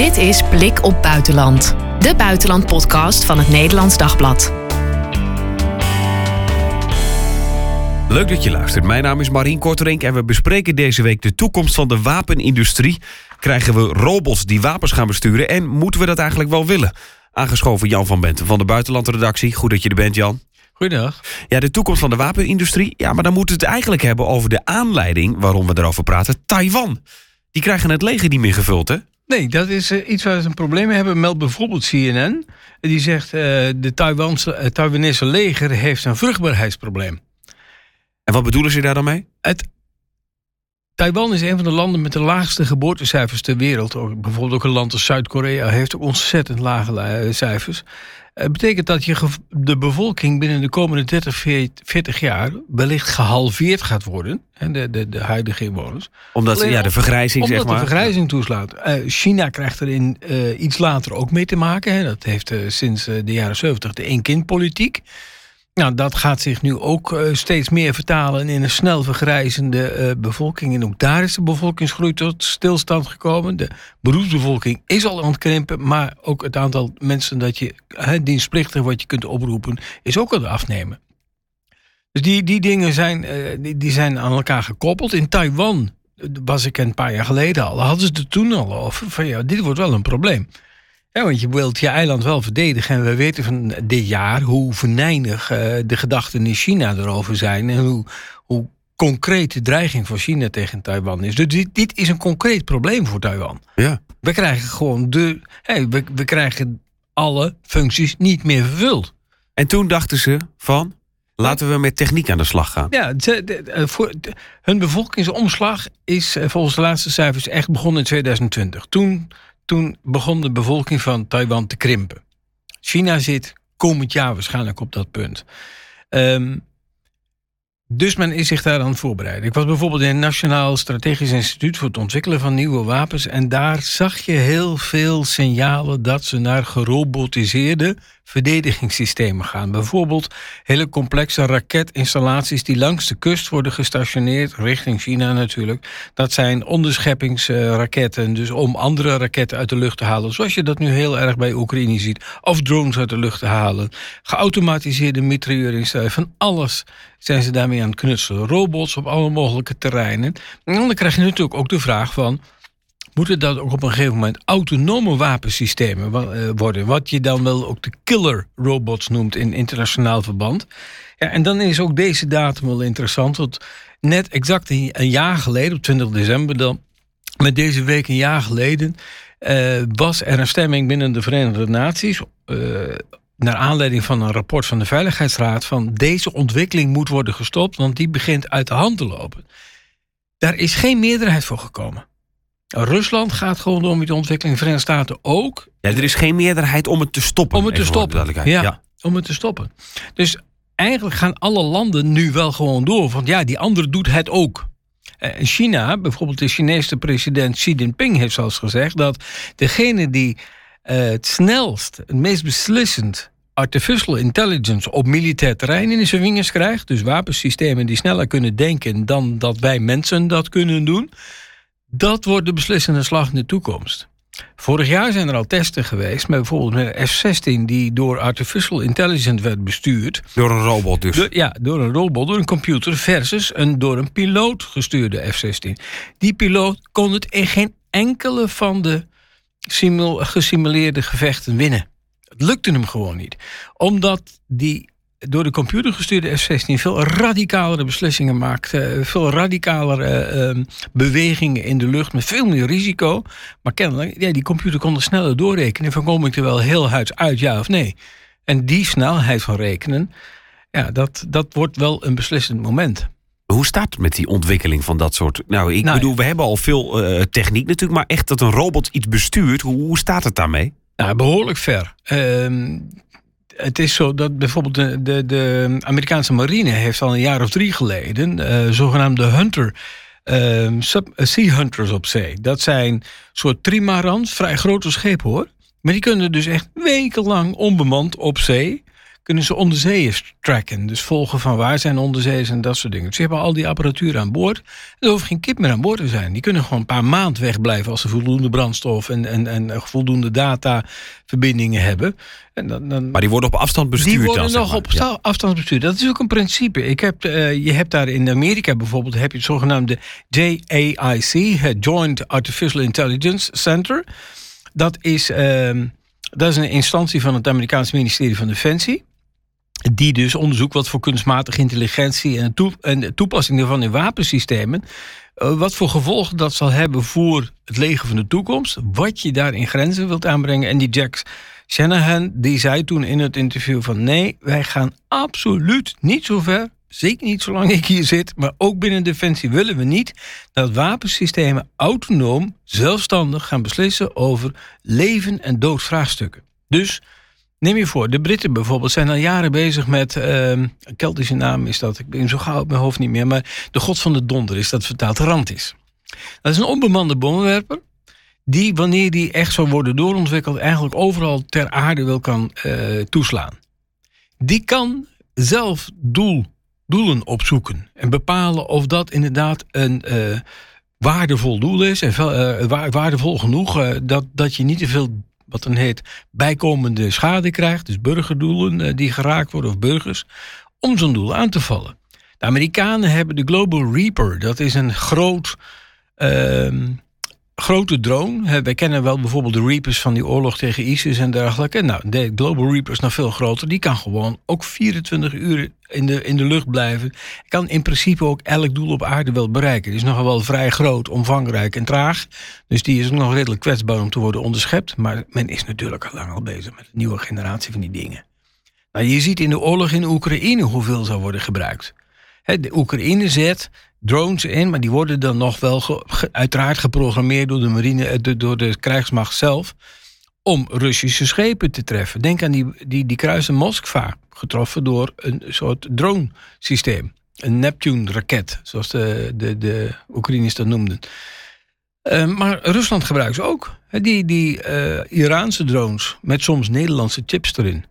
Dit is Blik op Buitenland. De buitenlandpodcast van het Nederlands Dagblad. Leuk dat je luistert. Mijn naam is Marien Korterink en we bespreken deze week de toekomst van de wapenindustrie. Krijgen we robots die wapens gaan besturen en moeten we dat eigenlijk wel willen? Aangeschoven Jan van Benten van de buitenlandredactie. Goed dat je er bent, Jan. Goedendag. Ja, de toekomst van de wapenindustrie. Ja, maar dan moeten we het eigenlijk hebben over de aanleiding waarom we erover praten. Taiwan. Die krijgen het leger niet meer gevuld, hè? Nee, dat is uh, iets waar ze een probleem mee hebben. Meldt bijvoorbeeld CNN. Die zegt uh, de Taiwanse, uh, Taiwanese leger heeft een vruchtbaarheidsprobleem. En wat bedoelen ze daar dan mee? Het, Taiwan is een van de landen met de laagste geboortecijfers ter wereld. Ook, bijvoorbeeld ook een land als Zuid-Korea heeft ook ontzettend lage cijfers. Het betekent dat je de bevolking binnen de komende 30, 40 jaar wellicht gehalveerd gaat worden. De, de, de huidige inwoners. Omdat Alleen, ja, de vergrijzing, omdat zeg maar. de vergrijzing toeslaat. Uh, China krijgt er in, uh, iets later ook mee te maken. Hè. Dat heeft uh, sinds de jaren 70 de één-kind-politiek. Nou, dat gaat zich nu ook uh, steeds meer vertalen in een snel vergrijzende uh, bevolking. En ook daar is de bevolkingsgroei tot stilstand gekomen. De beroepsbevolking is al aan het krimpen, maar ook het aantal mensen dat je dienstplichtig wat je kunt oproepen, is ook aan het afnemen. Dus die, die dingen zijn, die, die zijn aan elkaar gekoppeld. In Taiwan was ik een paar jaar geleden al, hadden ze het toen al over van ja, dit wordt wel een probleem. Ja, want je wilt je eiland wel verdedigen. En we weten van dit jaar hoe venijnig uh, de gedachten in China erover zijn. En hoe, hoe concreet de dreiging van China tegen Taiwan is. Dus dit, dit is een concreet probleem voor Taiwan. Ja. We krijgen gewoon de. Hey, we, we krijgen alle functies niet meer vervuld. En toen dachten ze van. Laten we met techniek aan de slag gaan. Ja, de, de, voor, de, hun bevolkingsomslag is volgens de laatste cijfers echt begonnen in 2020. Toen toen begon de bevolking van Taiwan te krimpen. China zit komend jaar waarschijnlijk op dat punt. Um, dus men is zich daar aan het voorbereiden. Ik was bijvoorbeeld in het Nationaal Strategisch Instituut voor het ontwikkelen van nieuwe wapens. En daar zag je heel veel signalen dat ze naar gerobotiseerde verdedigingssystemen gaan. Bijvoorbeeld hele complexe raketinstallaties die langs de kust worden gestationeerd, richting China natuurlijk. Dat zijn onderscheppingsraketten, dus om andere raketten uit de lucht te halen. Zoals je dat nu heel erg bij Oekraïne ziet. Of drones uit de lucht te halen. Geautomatiseerde mitrailleurinstellingen, van alles zijn ze daarmee aan het knutselen. Robots op alle mogelijke terreinen. En dan krijg je natuurlijk ook de vraag van moeten dat ook op een gegeven moment autonome wapensystemen worden. Wat je dan wel ook de killer robots noemt in internationaal verband. Ja, en dan is ook deze datum wel interessant. Want net exact een jaar geleden, op 20 december dan, met deze week een jaar geleden, uh, was er een stemming binnen de Verenigde Naties. Uh, naar aanleiding van een rapport van de Veiligheidsraad van deze ontwikkeling moet worden gestopt, want die begint uit de hand te lopen. Daar is geen meerderheid voor gekomen. Rusland gaat gewoon door met de ontwikkeling, de Verenigde Staten ook. Ja, er is geen meerderheid om het te stoppen. Om het te stoppen. Ja, ja, om het te stoppen. Dus eigenlijk gaan alle landen nu wel gewoon door. Want ja, die andere doet het ook. En China, bijvoorbeeld de Chinese president Xi Jinping heeft zelfs gezegd dat degene die uh, het snelst, het meest beslissend artificial intelligence op militair terrein in zijn vingers krijgt, dus wapensystemen die sneller kunnen denken dan dat wij mensen dat kunnen doen, dat wordt de beslissende slag in de toekomst. Vorig jaar zijn er al testen geweest, met bijvoorbeeld met een F-16 die door artificial intelligence werd bestuurd. Door een robot dus? Door, ja, door een robot, door een computer versus een door een piloot gestuurde F-16. Die piloot kon het in geen enkele van de simul, gesimuleerde gevechten winnen. Lukte hem gewoon niet. Omdat die door de computer gestuurde F-16 veel radicalere beslissingen maakt. veel radicalere uh, bewegingen in de lucht met veel meer risico. Maar kennelijk, ja, die computer kon er sneller doorrekenen. Van kom ik er wel heel huids uit, ja of nee? En die snelheid van rekenen, ja, dat, dat wordt wel een beslissend moment. Hoe staat het met die ontwikkeling van dat soort... Nou, ik nou, bedoel, we hebben al veel uh, techniek natuurlijk... maar echt dat een robot iets bestuurt, hoe, hoe staat het daarmee? Nou, behoorlijk ver. Uh, het is zo dat bijvoorbeeld de, de, de, Amerikaanse marine... heeft al een jaar of drie geleden... Uh, zogenaamde Hunter... sub, sea Hunters op zee. Dat zijn soort trimarans, vrij grote schepen hoor. Maar die kunnen dus echt wekenlang onbemand op zee kunnen ze onderzeeërs tracken. Dus volgen van waar zijn onderzeeërs en dat soort dingen. Dus ze hebben al die apparatuur aan boord. Er hoeft geen kip meer aan boord te zijn. Die kunnen gewoon een paar maanden wegblijven als ze voldoende brandstof en, en, en voldoende dataverbindingen hebben. En dan, dan, maar die worden op afstand bestuurd Die worden nog op ja. afstand bestuurd. Dat is ook een principe. Ik heb, uh, je hebt daar in Amerika bijvoorbeeld heb je het zogenaamde JAIC, het Joint Artificial Intelligence Center. Dat is, uh, dat is een instantie van het Amerikaanse ministerie van Defensie. Die dus onderzoekt wat voor kunstmatige intelligentie en, de toepassing daarvan in wapensystemen. Uh, wat voor gevolgen dat zal hebben voor het leger van de toekomst. Wat je daar in grenzen wilt aanbrengen. En die Jack Shanahan die zei toen in het interview van nee, wij gaan absoluut niet zo ver. Zeker niet zolang ik hier zit, maar ook binnen Defensie willen we niet dat wapensystemen autonoom, zelfstandig gaan beslissen over leven en dood vraagstukken. Dus neem je voor, de Britten bijvoorbeeld zijn al jaren bezig met, een Keltische naam is dat, ik ben zo gauw op mijn hoofd niet meer, maar de god van de donder is dat vertaald rand is. Dat is een onbemande bommenwerper die, wanneer die echt zou worden doorontwikkeld, eigenlijk overal ter aarde wil kan uh, toeslaan. Die kan zelf doel, doelen opzoeken en bepalen of dat inderdaad een uh, waardevol doel is en uh, waardevol genoeg dat, dat je niet te veel wat dan heet bijkomende schade krijgt, dus burgerdoelen die geraakt worden of burgers, om zo'n doel aan te vallen. De Amerikanen hebben de Global Reaper, dat is een groot ehm, grote drone. Wij kennen wel bijvoorbeeld de Reapers van die oorlog tegen ISIS en dergelijke. Nou, de Global Reaper is nog veel groter. Die kan gewoon ook 24 uur in de, in de lucht blijven. Kan in principe ook elk doel op aarde wel bereiken. Die is nogal wel vrij groot, omvangrijk en traag. Dus die is ook nog redelijk kwetsbaar om te worden onderschept. Maar men is natuurlijk al lang al bezig met een nieuwe generatie van die dingen. Nou, je ziet in de oorlog in Oekraïne hoeveel zou worden gebruikt. De Oekraïne zet drones in, maar die worden dan nog wel uiteraard geprogrammeerd door de marine, eh, door de krijgsmacht zelf, om Russische schepen te treffen. Denk aan die, die, die kruisen Moskva, getroffen door een soort dronesysteem. Een Neptune-raket, zoals de, de, de Oekraïners dat noemden. Uh, maar Rusland gebruikt ze ook. Die, die uh, Iraanse drones met soms Nederlandse chips erin.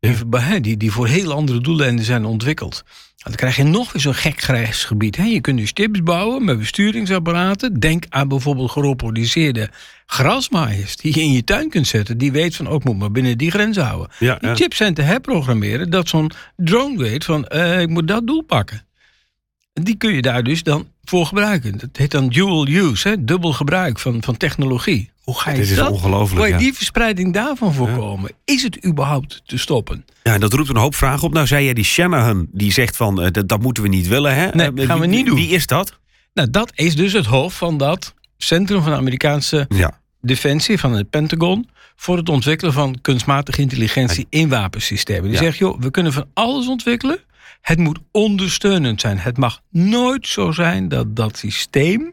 Die, die, die voor heel andere doeleinden zijn ontwikkeld. Dan krijg je nog eens zo'n gek gebied. Je kunt dus chips bouwen met besturingsapparaten. Denk aan bijvoorbeeld gerobotiseerde grasmaaiers die je in je tuin kunt zetten. Die weet van, ook oh, moet maar binnen die grens houden. die chips zijn te herprogrammeren dat zo'n drone weet van, uh, ik moet dat doel pakken. Die kun je daar dus dan voor gebruiken. Dat heet dan dual use, hè? dubbel gebruik van, van technologie. Hoe ga je Dit is dat? ongelooflijk. je die verspreiding daarvan voorkomen? Is het überhaupt te stoppen? Ja, dat roept een hoop vragen op. Nou, zei jij die Shanahan, die zegt van uh, dat, dat, moeten we niet willen. Hè? Nee, uh, gaan we niet doen. Wie is dat? Nou, dat is dus het hoofd van dat centrum van de Amerikaanse ja. defensie, van het Pentagon. Voor het ontwikkelen van kunstmatige intelligentie in wapensystemen. Die zegt, joh, we kunnen van alles ontwikkelen. Het moet ondersteunend zijn. Het mag nooit zo zijn dat dat systeem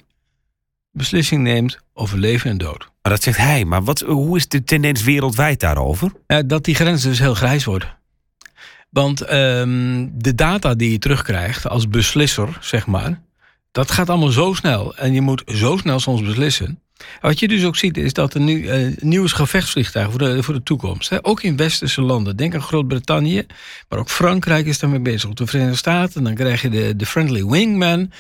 beslissing neemt over leven en dood. Maar dat zegt hij. Maar wat, hoe is de tendens wereldwijd daarover? dat die grenzen dus heel grijs worden. Want um, de data die je terugkrijgt als beslisser, zeg maar, dat gaat allemaal zo snel. En je moet zo snel soms beslissen. Wat je dus ook ziet, is dat er nu uh, nieuwe gevechtsvliegtuigen voor de, voor de toekomst. Hè, ook in westerse landen. Denk aan Groot-Brittannië, maar ook Frankrijk is daarmee bezig. De Verenigde Staten, dan krijg je de, de Friendly Wingman.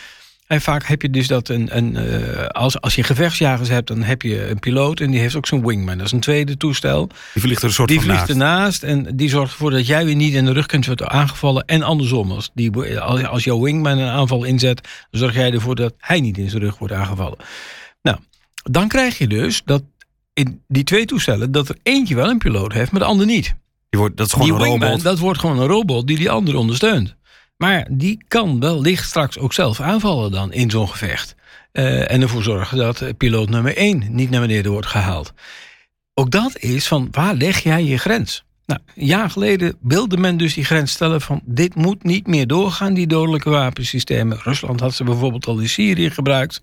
En vaak heb je dus dat een, een uh, als, als je gevechtsjagers hebt, dan heb je een piloot en die heeft ook zo'n wingman. Dat is een tweede toestel. Die vliegt er een soort die van vliegt ernaast en die zorgt ervoor dat jij weer niet in de rug kunt worden aangevallen. En andersom, als, die, als, als jouw wingman een aanval inzet, dan zorg jij ervoor dat hij niet in zijn rug wordt aangevallen. Nou, dan krijg je dus dat in die twee toestellen, dat er eentje wel een piloot heeft, maar de ander niet. Die wordt, dat is gewoon die een wingman, robot. Dat wordt gewoon een robot die die andere ondersteunt. Maar die kan wellicht straks ook zelf aanvallen dan in zo'n gevecht. Uh, en ervoor zorgen dat piloot nummer 1 niet naar beneden wordt gehaald. Ook dat is van waar leg jij je grens? Nou, een jaar geleden wilde men dus die grens stellen van dit moet niet meer doorgaan, die dodelijke wapensystemen. Rusland had ze bijvoorbeeld al in Syrië gebruikt.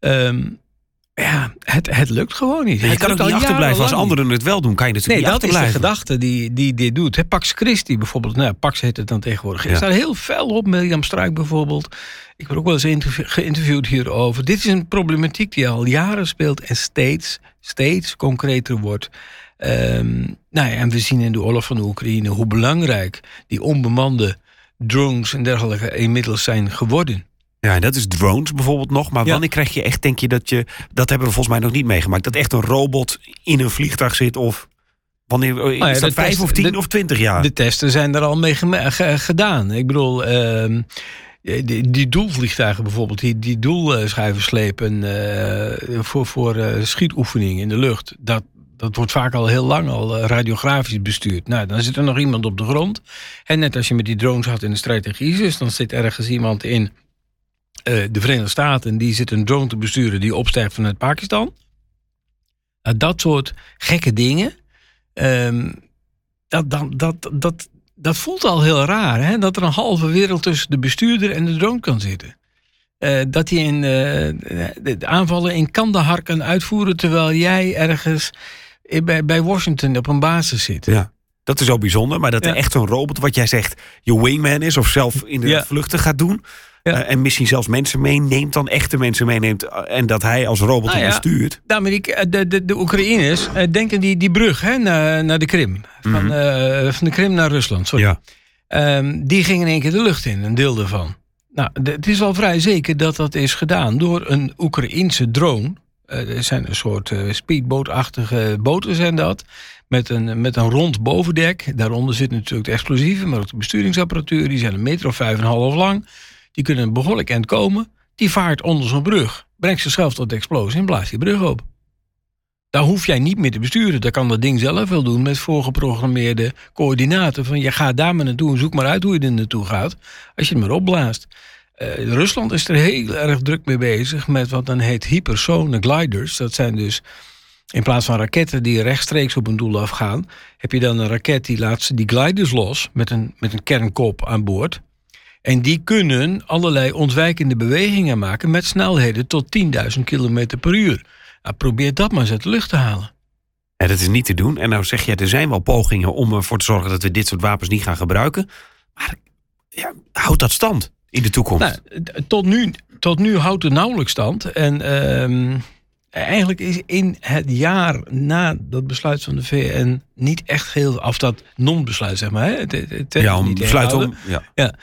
Um, Ja, het, het lukt gewoon niet. je Het kan ook niet achterblijven als anderen het wel doen. Kan je natuurlijk Nee, niet dat is de achterblijven. gedachte die, die dit doet. Pax Christi bijvoorbeeld, nou, Pax heet het dan tegenwoordig. Ik Ja. sta er heel fel op, Mirjam Struik bijvoorbeeld. Ik word ook wel eens geïnterviewd hierover. Dit is een problematiek die al jaren speelt en steeds, steeds concreter wordt. Ehm, nou ja, en we zien in de oorlog van de Oekraïne hoe belangrijk die onbemande drones en dergelijke inmiddels zijn geworden. Ja, en dat is drones bijvoorbeeld nog. Maar Ja. wanneer krijg je echt, denk je dat je... Dat hebben we volgens mij nog niet meegemaakt. Dat echt een robot in een vliegtuig zit of... Wanneer, is Nou dat vijf test- of tien de- of twintig jaar? De testen zijn er al mee gedaan. Ik bedoel, ehm, die, die doelvliegtuigen bijvoorbeeld, die, die doelschijven slepen eh, voor, voor eh, schietoefeningen in de lucht. Dat, dat wordt vaak al heel lang al eh, radiografisch bestuurd. Nou, dan zit er nog iemand op de grond. En net als je met die drones had in de strategie is, dan zit ergens iemand in eh, de Verenigde Staten die zit een drone te besturen die opstijgt vanuit Pakistan. Nou, dat soort gekke dingen. ehm, dat, dat, dat, dat, dat voelt al heel raar, hè? dat er een halve wereld tussen de bestuurder en de drone kan zitten. Eh, dat hij in, eh, de aanvallen in Kandahar kan uitvoeren terwijl jij ergens bij, bij Washington op een basis zit. Ja. Dat is zo bijzonder. Maar dat Ja. er echt zo'n robot, wat jij zegt, je wingman is... of zelf in de Ja. vluchten gaat doen... Ja. eh, en misschien zelfs mensen meeneemt, dan echte mensen meeneemt... eh, en dat hij als robot hem ja. bestuurt. De, de, de, de Oekraïners eh, denken die, die brug hè, naar, naar de Krim. Van, Mhm. eh, van de Krim naar Rusland, sorry. Ja. Ehm, die gingen in één keer de lucht in, een deel daarvan. Nou, de- het is wel vrij zeker dat dat is gedaan door een Oekraïense drone. Eh, er zijn een soort eh, speedbootachtige boten zijn dat. Met een, met een rond bovendek. Daaronder zit natuurlijk de explosieven, maar ook de besturingsapparatuur. Die zijn een meter of vijf en een half lang. Die kunnen behoorlijk eind komen. Die vaart onder zo'n brug. Brengt zichzelf tot explosie en blaast die brug op. Daar hoef jij niet meer te besturen. Dat kan dat ding zelf wel doen met voorgeprogrammeerde coördinaten. Van je gaat daar maar naartoe en zoek maar uit hoe je er naartoe gaat. Als je het maar opblaast. Eh, Rusland is er heel erg druk mee bezig met wat dan heet hypersonic gliders. Dat zijn dus in plaats van raketten die rechtstreeks op een doel afgaan, heb je dan een raket die laat die gliders los met een, met een kernkop aan boord. En die kunnen allerlei ontwijkende bewegingen maken met snelheden tot 10.000 km per uur. Nou, probeer dat maar eens uit de lucht te halen. Ja, dat is niet te doen. En nou zeg je, er zijn wel pogingen om ervoor te zorgen dat we dit soort wapens niet gaan gebruiken. Maar ja, houdt dat stand in de toekomst? Nou, tot, nu, tot nu houdt het nauwelijks stand. En ehm, eigenlijk is in het jaar na dat besluit van de VN niet echt heel... Of dat non-besluit, zeg maar. Hè, het, het- het- ja, om besluit om. Ja.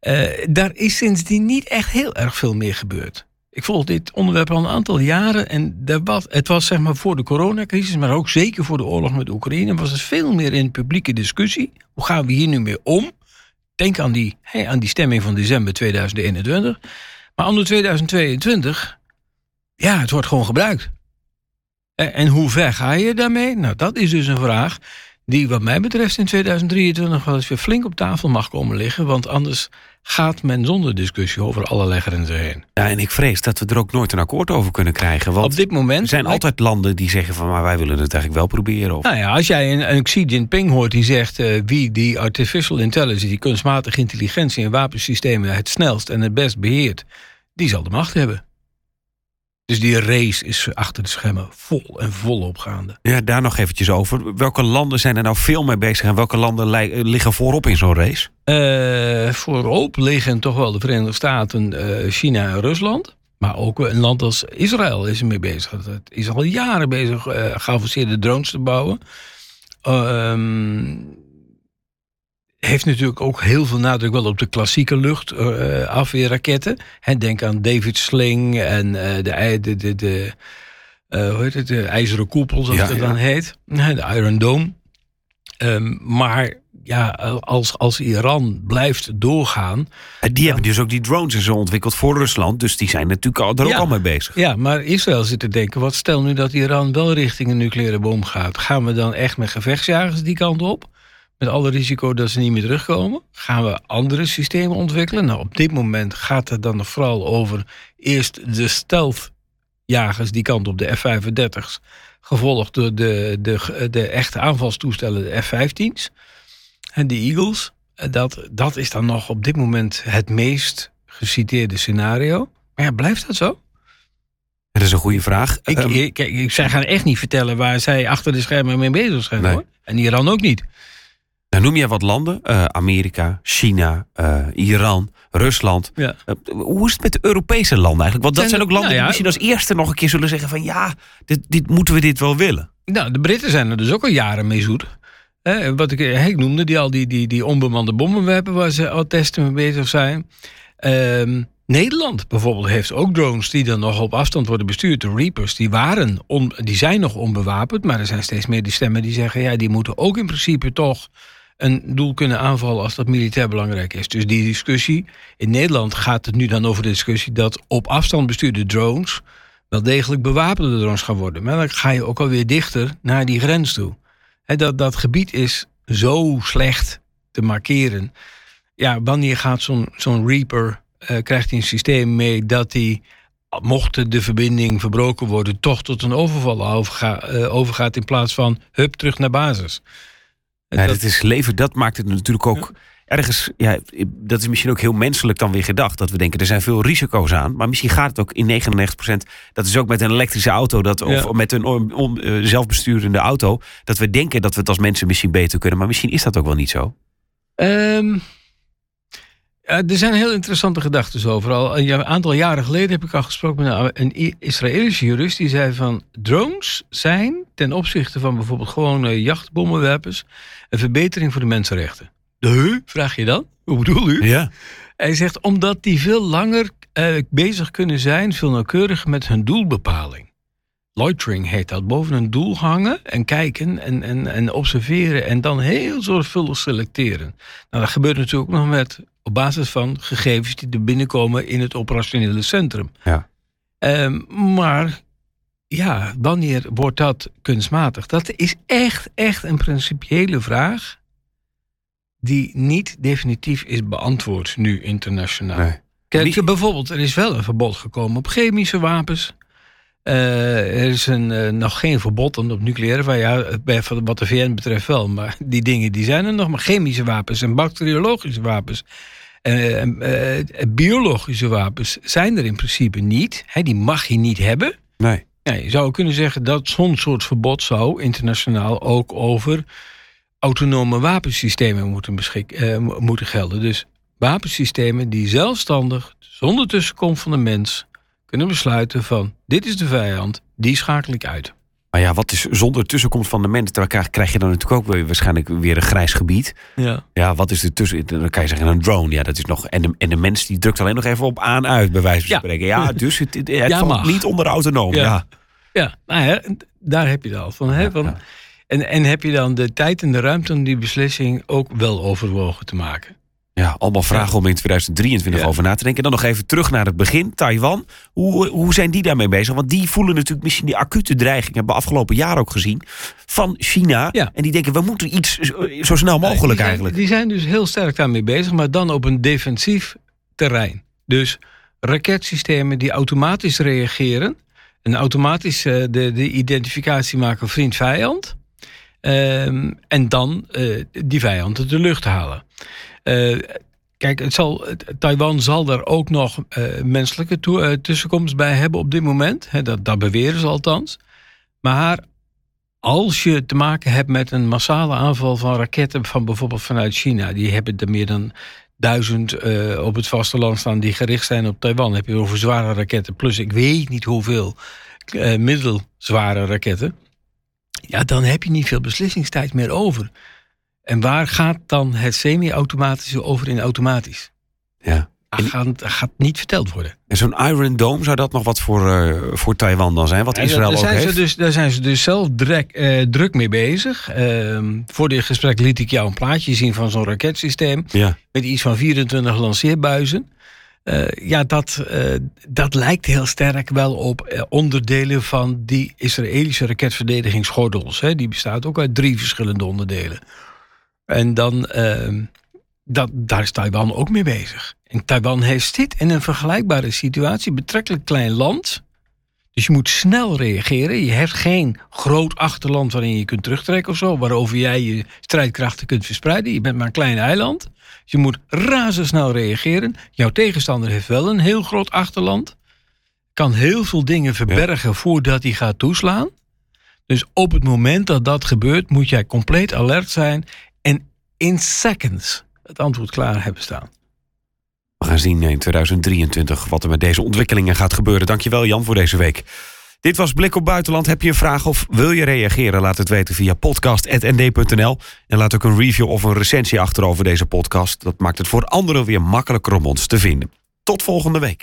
Eh, daar is sindsdien niet echt heel erg veel meer gebeurd. Ik volg dit onderwerp al een aantal jaren. En was, het was zeg maar voor de coronacrisis, maar ook zeker voor de oorlog met Oekraïne, was het veel meer in publieke discussie. Hoe gaan we hier nu mee om? Denk aan die, hè, aan die stemming van december 2021. Maar anno 2022, ja, het wordt gewoon gebruikt. En hoe ver ga je daarmee? Nou, dat is dus een vraag die wat mij betreft in 2023 wel eens weer flink op tafel mag komen liggen. Want anders gaat men zonder discussie over allerlei grenzen heen. ja, en ik vrees dat we er ook nooit een akkoord over kunnen krijgen. Want op dit moment... er zijn altijd landen die zeggen van, maar wij willen het eigenlijk wel proberen. Of, Nou ja, als jij een, een Xi Jinping hoort die zegt... eh, wie die artificial intelligence, die kunstmatige intelligentie... en wapensystemen het snelst en het best beheert... die zal de macht hebben. Dus die race is achter de schermen vol en volop gaande. Ja, daar nog eventjes over. Welke landen zijn er nou veel mee bezig en welke landen li- eh, liggen voorop in zo'n race? Eh, voorop liggen toch wel de Verenigde Staten, eh, China en Rusland. Maar ook een land als Israël is ermee bezig. Het is al jaren bezig eh geavanceerde drones te bouwen. Ehm heeft natuurlijk ook heel veel nadruk wel op de klassieke luchtafweerraketten. Hè, denk aan David Sling en eh, de, de, de, de, eh, hoe heet het, de ijzeren koepel, zoals Ja, het ja. dan heet. De Iron Dome. Ehm, maar ja, als, als Iran blijft doorgaan. En die hebben dus ook die drones en zo ontwikkeld voor Rusland. Dus die zijn natuurlijk al, er ook al mee bezig. Ja, maar Israël zit te denken: wat stel nu dat Iran wel richting een nucleaire bom gaat? Gaan we dan echt met gevechtsjagers die kant op? Met alle risico dat ze niet meer terugkomen? Gaan we andere systemen ontwikkelen? Nou, op dit moment gaat het dan nog vooral over eerst de stealthjagers die kant op, de F-35's. Gevolgd door de, de, de echte aanvalstoestellen, de F-15's. En de Eagles. En Dat, dat is dan nog op dit moment het meest geciteerde scenario. Maar ja, blijft dat zo? Dat is een goede vraag. Ik, Ehm, ik, kijk, ik, zij gaan echt niet vertellen waar zij achter de schermen mee bezig zijn. Nee. Hoor. En Iran ook niet. Nou, noem jij wat landen? Eh, Amerika, China, eh, Iran, Rusland. Ja. Eh, hoe is het met de Europese landen eigenlijk? Want dat Zijn zijn ook landen nou ja, die misschien als eerste nog een keer zullen zeggen van ja, dit, dit moeten we dit wel willen. Nou, de Britten zijn er dus ook al jaren mee zoet. Wat ik, ik noemde, die, al die, die, die onbemande bommenwerpen waar ze al testen mee bezig zijn. Ehm, Nederland bijvoorbeeld heeft ook drones die dan nog op afstand worden bestuurd. De Reapers, die, waren on- die zijn nog onbewapend. Maar er zijn steeds meer die stemmen die zeggen... ja, die moeten ook in principe toch een doel kunnen aanvallen... als dat militair belangrijk is. Dus die discussie... In Nederland gaat het nu dan over de discussie... dat op afstand bestuurde drones... wel degelijk bewapende drones gaan worden. Maar dan ga je ook alweer dichter naar die grens toe. Hè, dat, dat gebied is zo slecht te markeren. Ja, wanneer gaat zo'n zo'n Reaper, eh, krijgt hij een systeem mee dat hij, mocht de verbinding verbroken worden, toch tot een overval eh, overgaat in plaats van hup terug naar basis. Ja, dat, dat is leven, dat maakt het natuurlijk ook ergens. Ja, dat is misschien ook heel menselijk dan weer gedacht. Dat we denken er zijn veel risico's aan. Maar misschien gaat het ook in 99%. Dat is ook met een elektrische auto dat, of Ja. met een on- on- eh, zelfbesturende auto. Dat we denken dat we het als mensen misschien beter kunnen. Maar misschien is dat ook wel niet zo. Ehm, ja, er zijn heel interessante gedachten over. Al een aantal jaren geleden heb ik al gesproken met een, Israëlische jurist. Die zei van drones zijn ten opzichte van bijvoorbeeld gewone jachtbommenwerpers... een verbetering voor de mensenrechten. De? Vraag je dan? Hoe bedoel u? Ja. Hij zegt omdat die veel langer eh, bezig kunnen zijn, veel nauwkeuriger met hun doelbepaling. Loitering heet dat. Boven een doel hangen en kijken en, en, en observeren en dan heel zorgvuldig selecteren. Nou, dat gebeurt natuurlijk ook nog met, op basis van gegevens die er binnenkomen in het operationele centrum. Ja. Ehm, maar ja, wanneer wordt dat kunstmatig? Dat is echt, echt een principiële vraag die niet definitief is beantwoord nu internationaal. Nee. Kijk, bijvoorbeeld, er is wel een verbod gekomen op chemische wapens. Eh, er is een, eh, nog geen verbod op nucleaire wapens. Ja, bij- van wat de VN betreft wel. Maar die dingen die zijn er nog. Maar chemische wapens en bacteriologische wapens. eh, eh, biologische wapens zijn er in principe niet. Die mag je niet hebben. Nee. Ja, je zou kunnen zeggen dat zo'n soort verbod zou internationaal ook over autonome wapensystemen moeten, eh, moeten gelden. Dus wapensystemen die zelfstandig, zonder tussenkomst van de mens, kunnen besluiten van dit is de vijand, die schakel ik uit. Maar ja, wat is zonder tussenkomst van de mens? Daar krijg, krijg je dan natuurlijk ook weer, waarschijnlijk weer een grijs gebied. Ja. Ja, wat is er tussen? Dan kan je zeggen een drone. Ja, dat is nog. En de, en de mens die drukt alleen nog even op aan uit, bij wijze van Ja. spreken. Ja, dus het, het, het Ja, valt mag. niet onder autonoom. Ja. Ja. Ja, nou ja, daar heb je het al van. Hè? Ja, van ja. En, en heb je dan de tijd en de ruimte om die beslissing ook wel overwogen te maken? Ja, allemaal vragen om in 2023 Ja. over na te denken. Dan nog even terug naar het begin, Taiwan. Hoe, hoe zijn die daarmee bezig? Want die voelen natuurlijk misschien die acute dreiging, hebben we afgelopen jaar ook gezien, van China. Ja. En die denken, we moeten iets zo, snel mogelijk die zijn, eigenlijk. Die zijn dus heel sterk daarmee bezig, maar dan op een defensief terrein. Dus raketsystemen die automatisch reageren. En automatisch eh, de, de identificatie maken vriend-vijand. Ehm, en dan eh, die vijand uit de lucht halen. Eh, kijk, het zal, Taiwan zal daar ook nog eh, menselijke tussenkomst bij hebben op dit moment. Dat, dat beweren ze althans. Maar als je te maken hebt met een massale aanval van raketten van bijvoorbeeld vanuit China, die hebben er meer dan duizend op het vasteland staan die gericht zijn op Taiwan. heb je over zware raketten, plus ik weet niet hoeveel middelzware raketten. Ja, dan heb je niet veel beslissingstijd meer over. En waar gaat dan het semi-automatische over in automatisch? Ja. Dat gaat, niet verteld worden. En zo'n Iron Dome, zou dat nog wat voor, eh, voor Taiwan dan zijn? Wat Ja, Israël daar, ook zijn heeft? ze dus, daar zijn ze dus zelf druk, eh, druk mee bezig. Ehm, voor dit gesprek liet ik jou een plaatje zien van zo'n raketsysteem. Ja. Met iets van 24 lanceerbuizen. Eh, ja, dat, eh, dat lijkt heel sterk wel op eh, onderdelen van die Israëlische raketverdedigingsgordels. Hè. Die bestaat ook uit drie verschillende onderdelen. En dan, ehm, dat, daar is Taiwan ook mee bezig. En Taiwan heeft dit in een vergelijkbare situatie, betrekkelijk klein land. Dus je moet snel reageren. Je hebt geen groot achterland waarin je kunt terugtrekken of zo, waarover jij je strijdkrachten kunt verspreiden. Je bent maar een klein eiland. Dus je moet razendsnel reageren. Jouw tegenstander heeft wel een heel groot achterland. kan heel veel dingen verbergen voordat hij gaat toeslaan. Dus op het moment dat dat gebeurt, moet jij compleet alert zijn en in seconds het antwoord klaar hebben staan. We gaan zien in 2023 wat er met deze ontwikkelingen gaat gebeuren. Dankjewel Jan voor deze week. Dit was Blik op Buitenland. Heb je een vraag of wil je reageren? Laat het weten via podcast.nd.nl. En laat ook een review of een recensie achter over deze podcast. Dat maakt het voor anderen weer makkelijker om ons te vinden. Tot volgende week.